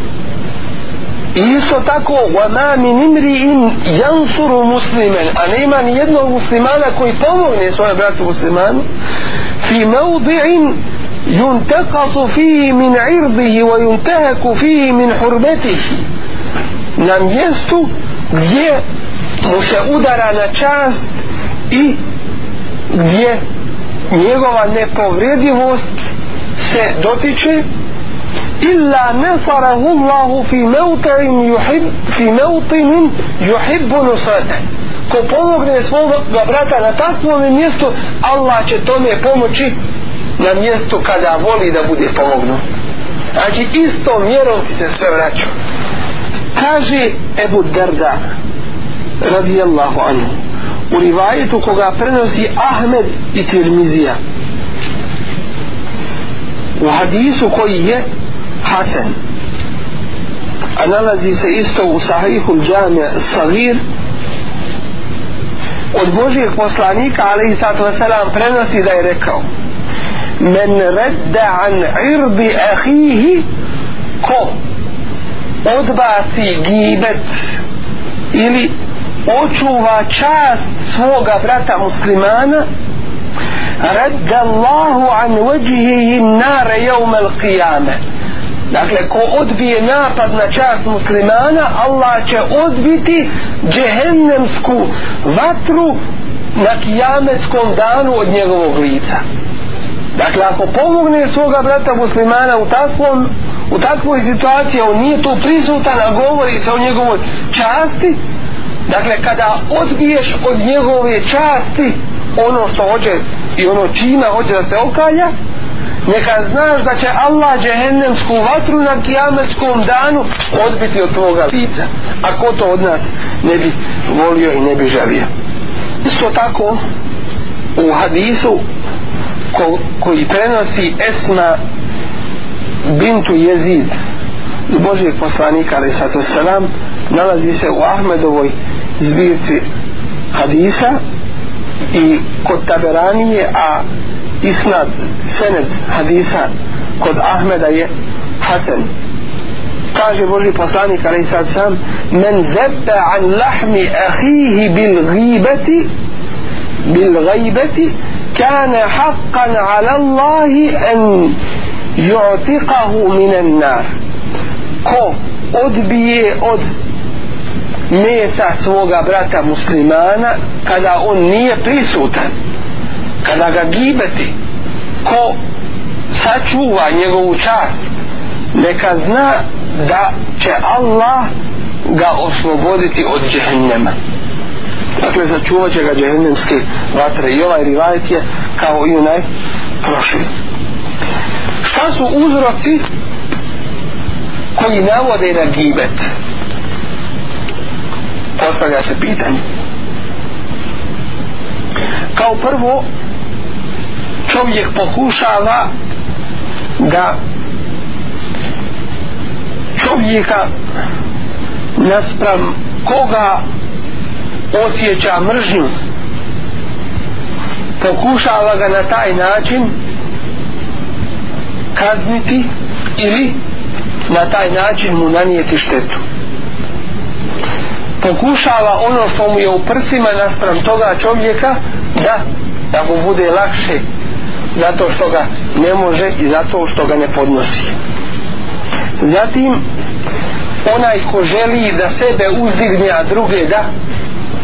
I isto tako وَمَا مِنْ إِمْرِئٍ يَنْصُرُ مُسْلِمًا A nema ni jednog muslimana koji pomogne svoje bratu muslimanu fi موضع ينتقص فيه من عرضه وينتهك فيه من حرمته na mjestu gdje mu se udara na čast i gdje njegova nepovredivost se dotiče illa nasarahu Allahu fi mawtin yuhib fi mawtin yuhib نصرته ko pomogne svoga brata na takvom mjestu Allah će tome pomoći na mjestu kada voli da bude pomognut znači isto mjerom ti se sve vraća. Kaže Ebu Darda radijallahu anhu u rivajetu koga prenosi Ahmed i Tirmizija u hadisu koji je Hasan. A nalazi se isto u sahihu džamija Sagir od Božijeg poslanika alaihi sallatu wasalam prenosi da je rekao men redda an irbi ahihi ko odbaci gibet ili očuva čast svoga brata muslimana redda Allahu an vajhihi nare jevme al qiyame dakle ko odbije napad na čast muslimana Allah će odbiti džehennemsku vatru na kijametskom danu od njegovog lica. Dakle ako pomogne svoga brata muslimana u takvom u takvoj situaciji on nije tu prisutan a govori se o njegovoj časti dakle kada odbiješ od njegove časti ono što hoće i ono čina hoće da se okalja neka znaš da će Allah džehennemsku vatru na kijametskom danu odbiti od tvoga lica. A ko to od nas ne bi volio i ne bi želio? Isto tako u hadisu ko, koji prenosi Esma bintu Jezid i Božijeg poslanika ali sato selam nalazi se u Ahmedovoj zbirci hadisa i kod Taberanije a isnad senet hadisa kod Ahmeda je Hasan. Kaže Boži poslanik ali sad sam men zebe an lahmi ahihi bil gibeti bil gajbeti kane haqqan ala Allahi en ju'tiqahu minan nar. Ko odbije od mesa svoga brata muslimana kada on nije prisutan kada ga gibeti ko sačuva njegovu čast neka zna da će Allah ga osloboditi od džehennema dakle sačuvat će ga džehennemske vatre. I ovaj rivajet je kao i onaj prošli. Šta su uzroci koji navode na gibet? Postavlja se pitanje. Kao prvo čovjek pokušava da čovjeka naspram koga osjeća mržnju. Pokušava ga na taj način kazniti ili na taj način mu nanijeti štetu. Pokušava ono što mu je u prsima naspram toga čovjeka da da mu bude lakše zato što ga ne može i zato što ga ne podnosi. Zatim onaj ko želi da sebe uzdigne a druge da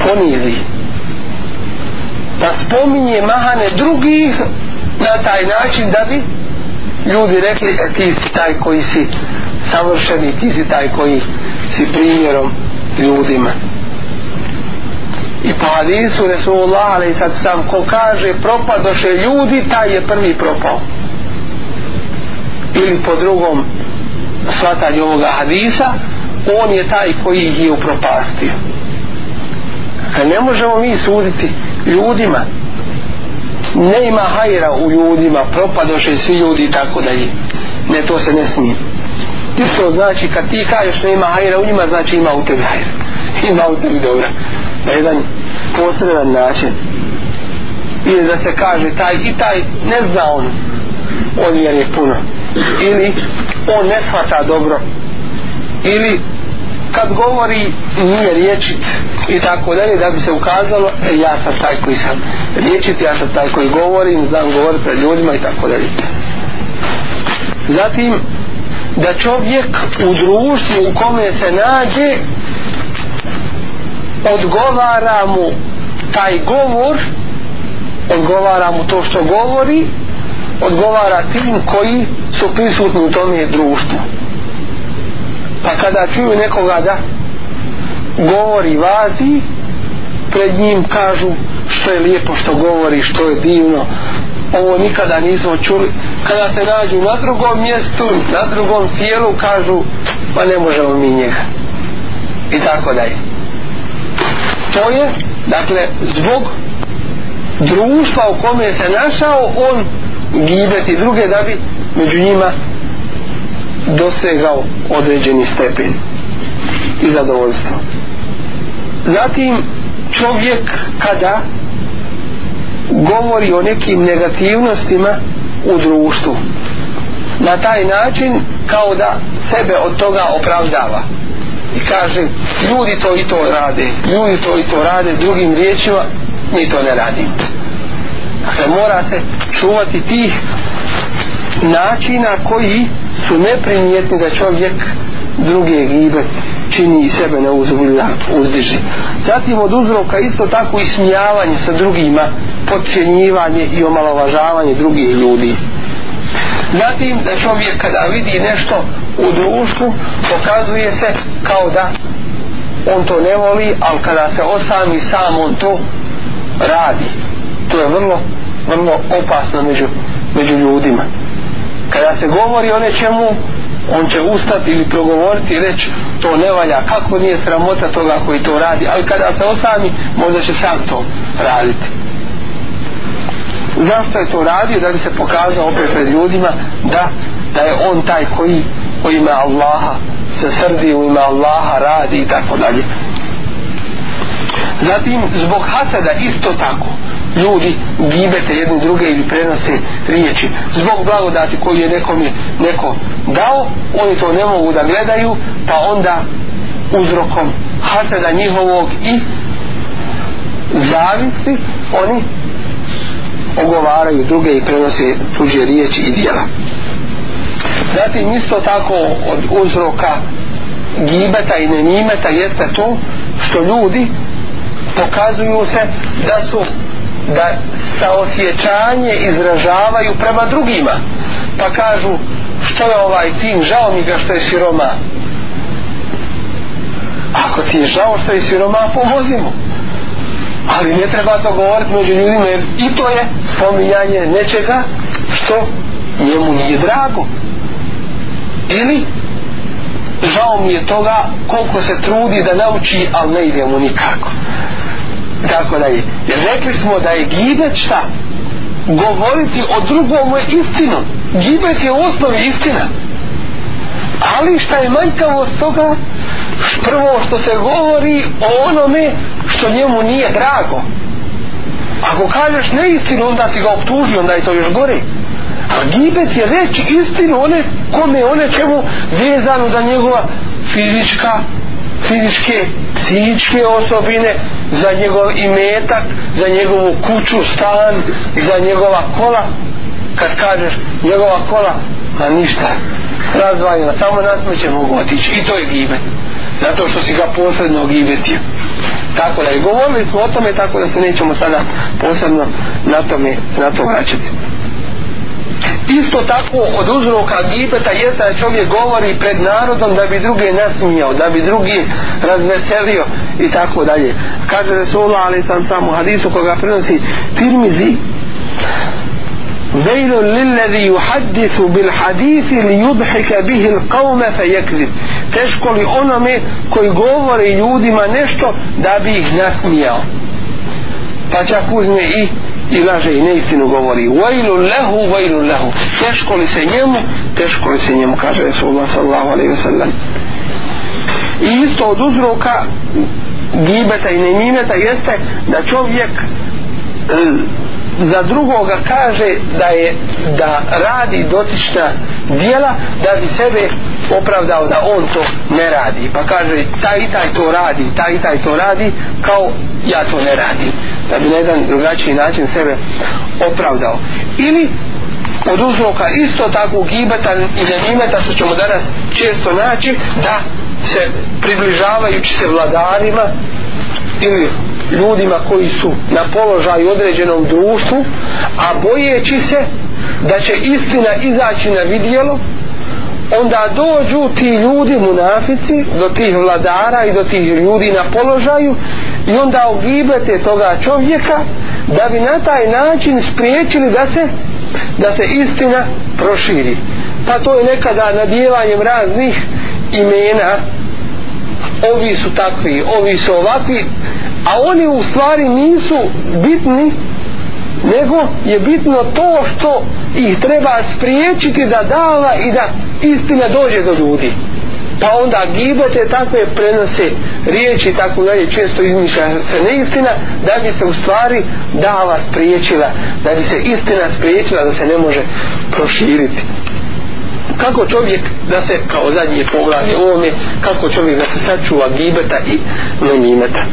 ponizi da spominje mahane drugih na taj način da bi ljudi rekli e, ti si taj koji si savršeni ti si taj koji si primjerom ljudima i po hadisu Resulullah ali sad sam ko kaže propadoše ljudi taj je prvi propao. Ili po drugom shvatanju ovoga hadisa on je taj koji ih je upropastio. A ne možemo mi suditi ljudima. Ne ima hajra u ljudima propadoše svi ljudi i tako dalje ne to se ne smije. Isto znači kad ti kažeš ne ima hajra u njima znači ima u tebi hajra. Ima u tebi dobra na jedan posredan način. Ili da se kaže taj i taj ne zna on on je puno. Ili on ne shvata dobro. Ili kad govori nije riječit i tako dalje da bi se ukazalo e, ja sam taj koji sam riječit ja sam taj koji govorim znam govoriti pred ljudima i tako dalje. Zatim da čovjek u društvu u kome se nađe odgovara mu taj govor odgovara mu to što govori odgovara tim koji su prisutni u tome društvu. Pa kada čuju nekoga da govori vazi pred njim kažu što je lijepo što govori što je divno. Ovo nikada nismo čuli. Kada se nađu na drugom mjestu na drugom sjelu kažu pa ne možemo mi njega. I tako dalje to je dakle zbog društva u kome se našao on gibeti druge da bi među njima dosegao određeni stepen i zadovoljstvo zatim čovjek kada govori o nekim negativnostima u društvu na taj način kao da sebe od toga opravdava i kaže ljudi to i to rade ljudi to i to rade drugim riječima mi to ne radimo dakle mora se čuvati tih načina koji su neprimjetni da čovjek druge gibe čini i sebe na uzbilja uzdiži. Zatim od uzroka isto tako i smijavanje sa drugima, podcjenjivanje i omalovažavanje drugih ljudi. Zatim da čovjek kada vidi nešto u društvu pokazuje se kao da on to ne voli, ali kada se osami sam on to radi. To je vrlo, vrlo opasno među, među ljudima. Kada se govori o nečemu, on će ustati ili progovoriti i reći to ne valja, kako nije sramota toga koji to radi, ali kada se osami, možda će sam to raditi. Zašto je to radio? Da bi se pokazao opet pred ljudima da, da je on taj koji u ime Allaha se srdi, u ime Allaha radi i tako dalje. Zatim, zbog hasada isto tako, ljudi gibete jedni druge ili prenose riječi zbog blagodati koju je nekom je neko dao oni to ne mogu da gledaju pa onda uzrokom haseda njihovog i zavisti oni ogovaraju druge i prenose tuđe riječi i dijela zatim isto tako od uzroka gibeta i nenimeta jeste to što ljudi pokazuju se da su da saosjećanje izražavaju prema drugima. Pa kažu što je ovaj tim? Žao mi ga što je siroma. Ako ti je žao što je siroma pomozi mu ali ne treba to govoriti među ljudima jer i to je spominjanje nečega što njemu nije drago. Ili žao mi je toga koliko se trudi da nauči ali ne ide mu nikako. Tako da je. Jer rekli smo da je gibet šta? Govoriti o drugom je istinu gibet je u osnovi istina. Ali šta je manjkavost toga? Prvo što se govori o onome što njemu nije drago. Ako kažeš neistinu onda si ga optužio onda je to još gore. A gibet je reći istinu one kome one čemu vezano za njegova fizička fizičke, psihičke osobine, za njegov imetak, za njegovu kuću, stan, za njegova kola. Kad kažeš njegova kola, a ništa, razdvajena, samo nasmeće mogu otići. I to je gibet. Zato što si ga posredno gibetio. Tako da je govorili smo o tome, tako da se nećemo sada posebno na tome, na to vraćati isto tako od uzroka gibeta je da čovjek govori pred narodom da bi druge nasmijao, da bi drugi razveselio i tako dalje. Kaže Resulullah ali sam samo hadisu koga prenosi Tirmizi ويل للذي yuhaddithu bil hadithi به القوم bihi. Teško li onome koji govori ljudima nešto da bi ih nasmijao. Pa čak uzme i i laže i neistinu govori vajlu lehu, vajlu lehu teško li se njemu, teško li se njemu kaže Resulullah sallahu alaihi wa sallam i isto od uzroka gibeta i nemineta jeste da čovjek e, za drugoga kaže da je da radi dotična dijela da bi sebe opravdao da on to ne radi. Pa kaže taj i taj to radi taj i taj to radi kao ja to ne radim. Da bi na jedan drugačiji način sebe opravdao. Ili od uzroka isto tako gibeta i nemimeta što ćemo danas često naći da se približavajući se vladarima ili ljudima koji su na položaju određenom društvu a bojeći se da će istina izaći na vidjelo onda dođu ti ljudi munafici do tih vladara i do tih ljudi na položaju i onda ogibete toga čovjeka da bi na taj način spriječili da se da se istina proširi. Pa to je nekada nadjevanjem raznih imena ovi su takvi, ovi su ovakvi a oni u stvari nisu bitni nego je bitno to što ih treba spriječiti da dava i da istina dođe do ljudi. Pa onda gibete takve prenose riječi tako dalje često izmišlja se neistina da bi se u stvari dava spriječila da bi se istina spriječila da se ne može proširiti kako čovjek da se kao zadnje poglavlje ovome kako čovjek da se sačuva gibeta i nemimeta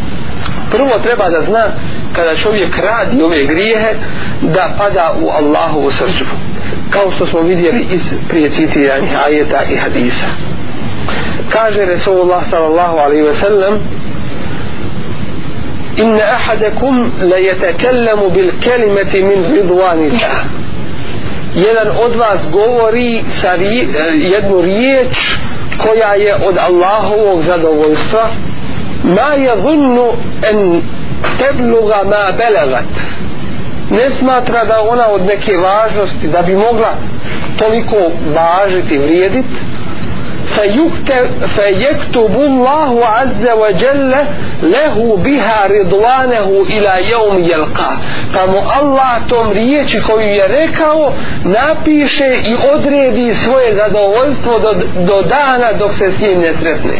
prvo treba da zna kada čovjek radi ove grijehe da pada u Allahovu srđbu kao što smo vidjeli iz prije citiranih ajeta i hadisa. Kaže Resulullah sallallahu alaihi ve sellem inna ahadakum la yatakallamu bil kelimeti min ridvanillah jedan od vas govori sa ri, jednu riječ koja je od Allahovog zadovoljstva. Ma je dhunnu en tebluga ma belegat. Ne smatra da ona od neke važnosti da bi mogla toliko važiti vrijediti فيكتب الله عز وجل له بها رضوانه إلى يوم يلقى فمو الله tom riječi koju je rekao napiše i odredi svoje zadovoljstvo do, do dana dok se s njim ne sretne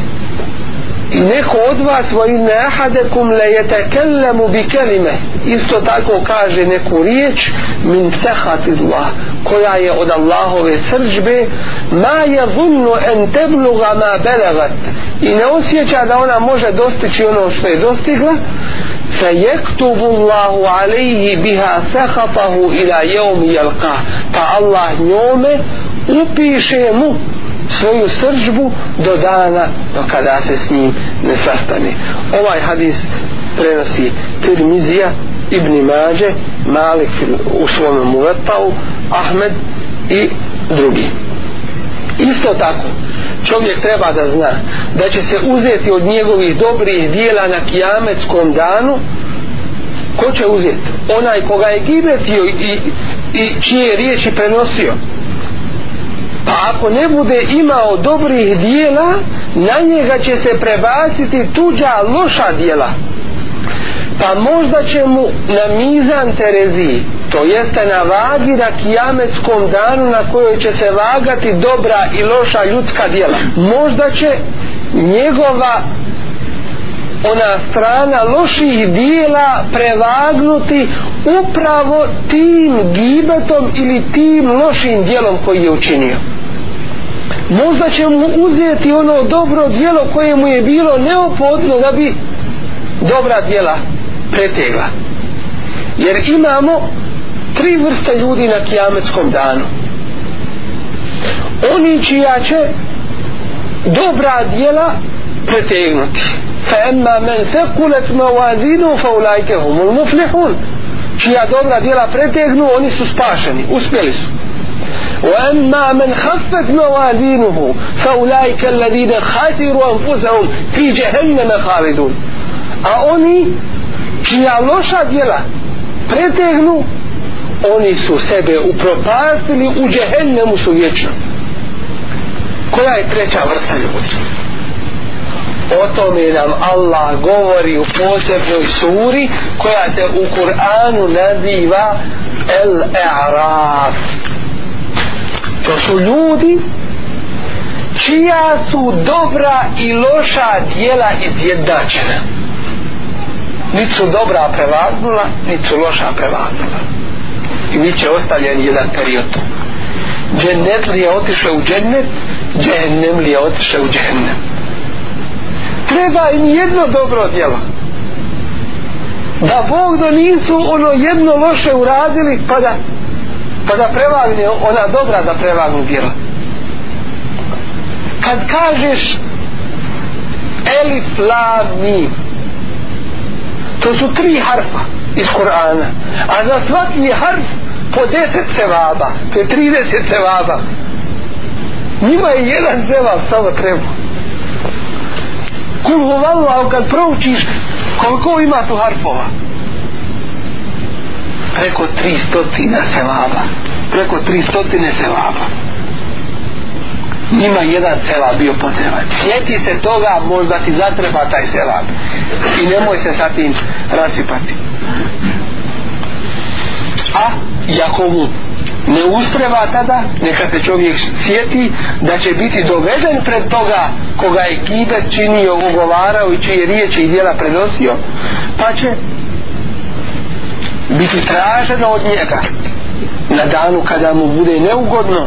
i neko od vas va inna ahadakum la yatakallamu bi kelime isto tako kaže neku riječ min sahatillah koja je od Allahove srđbe ma je vunno en tebluga ma belagat i ne osjeća da ona može dostići ono što je dostigla fe yektubu Allahu alaihi biha sehatahu ila jevmi jelka pa Allah njome upiše mu svoju sržbu do dana do kada se s njim ne sastane. Ovaj hadis prenosi Tirmizija Ibn Mađe Malik u svom muvetau Ahmed i drugi. Isto tako čovjek treba da zna da će se uzeti od njegovih dobrih dijela na kijametskom danu. Ko će uzeti? Onaj koga je gibetio i, i čije riječi prenosio pa ako ne bude imao dobrih dijela na njega će se prebaciti tuđa loša dijela. Pa možda će mu na mizan Terezi to jeste na vagi na kijametskom danu na kojoj će se vagati dobra i loša ljudska dijela. Možda će njegova ona strana loših dijela prevagnuti upravo tim gibetom ili tim lošim dijelom koji je učinio možda će mu uzeti ono dobro dijelo koje mu je bilo neophodno da bi dobra dijela pretegla. Jer imamo tri vrste ljudi na kijametskom danu. Oni čija će dobra dijela pretegnuti. Fa emma men thekulet mawazinu fa ulajke humul muflihun. Čija dobra dijela pretegnu oni su spašeni, uspjeli su. وأما من خفت موازينه فأولئك الذين خسروا أنفسهم في جهنم خالدون a oni čija loša djela pretegnu oni su sebe upropastili u džehennemu su vječno koja je treća vrsta ljudi o tome nam Allah govori u posebnoj suri koja se u Kur'anu naziva El-E'raf to su ljudi čija su dobra i loša dijela izjednačena. Niti su dobra prevagnula niti su loša prevagnula i bit će ostavljen jedan period. Džennet li je otišao u džennet džennem li je otišao u džennem treba im jedno dobro djelo. Da Bog do nisu ono jedno loše uradili pa da pa da prevagne ona dobra da prevagnu djela. Kad kažeš elif la mi to su tri harfa iz Kur'ana a za svaki harf po deset sevaba to je 30 sevaba njima je jedan sevab samo treba. Kul huvallahu kad proučiš koliko ima tu harfova preko tri stotine preko tri stotine njima jedan sevab bio potreban. Sjeti se toga možda ti zatreba taj sevab i nemoj se sa tim rasipati. A jako mu ne ustreva tada neka se čovjek sjeti da će biti doveden pred toga koga je kibet činio, ugovarao i čije riječi i djela prenosio pa će biti traženo od njega na danu kada mu bude neugodno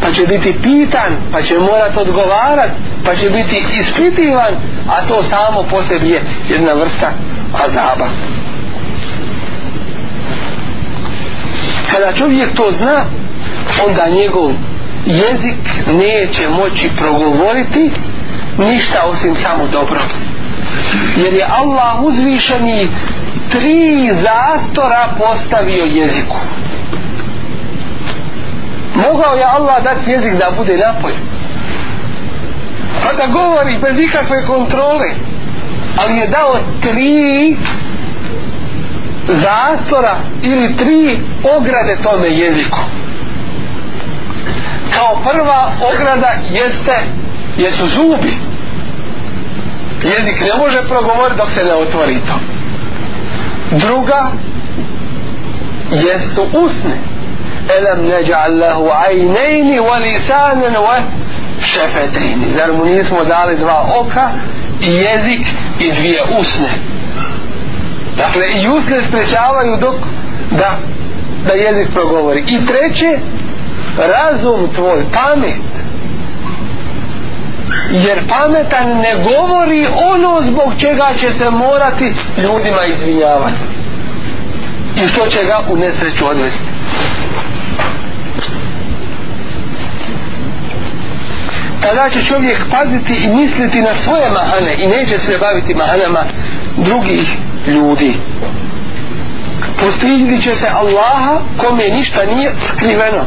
pa će biti pitan pa će morat odgovarat pa će biti ispitivan a to samo po sebi je jedna vrsta azaba. Kada čovjek to zna onda njegov jezik neće moći progovoriti ništa osim samo dobro. Jer je Allah uzvišeni tri zastora postavio jeziku. Mogao je Allah dati jezik da bude napolje. Pa da govori bez ikakve kontrole ali je dao tri zastora ili tri ograde tome jeziku. Kao prva ograda jeste jesu zubi. Jezik ne može progovoriti dok se ne otvori to druga jesu usne. Elam neđa'al lahu ajnejni wa lisanen wa šefetejni. Zar mu nismo dali dva oka i jezik i dvije usne? Dakle i usne sprečavaju dok da da jezik progovori. I treće razum tvoj pamet jer pametan ne govori ono zbog čega će se morati ljudima izvinjavati. I što će ga u nesreću odvesti. Tada će čovjek paziti i misliti na svoje mahane i neće se baviti mahanama drugih ljudi. Postidili će se Allaha kome ništa nije skriveno.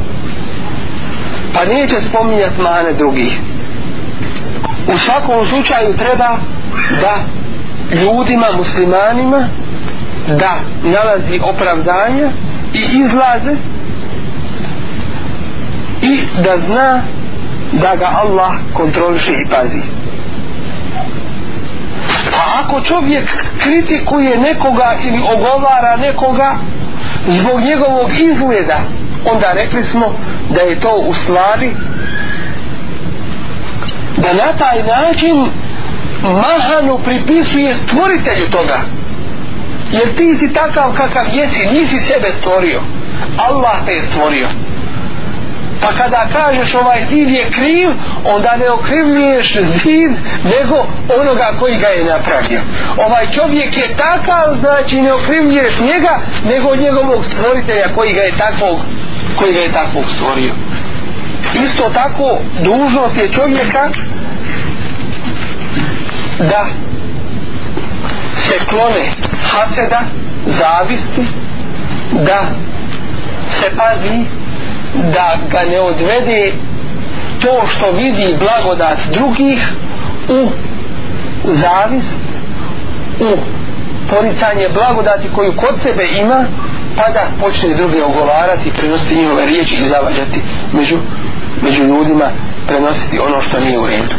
Pa neće spominjati mahane drugih u svakom slučaju treba da ljudima, muslimanima da nalazi opravdanja i izlaze i da zna da ga Allah kontroliše i pazi. A ako čovjek kritikuje nekoga ili ogovara nekoga zbog njegovog izgleda onda rekli smo da je to u stvari da na taj način mahanu pripisuje stvoritelju toga. Jer ti si takav kakav jesi nisi sebe stvorio. Allah te je stvorio. Pa kada kažeš ovaj zid je kriv onda ne okrivljuješ zid nego onoga koji ga je napravio. Ovaj čovjek je takav znači ne okrivljuješ njega nego njegovog stvoritelja koji ga je takvog koji ga je takvog stvorio isto tako dužnost je čovjeka da se klone haseda zavisti da se pazi da ga ne odvede to što vidi blagodat drugih u zavist u poricanje blagodati koju kod sebe ima pa da počne druge ogovarati prenositi njihove riječi i zavađati među, među ljudima prenositi ono što nije u redu.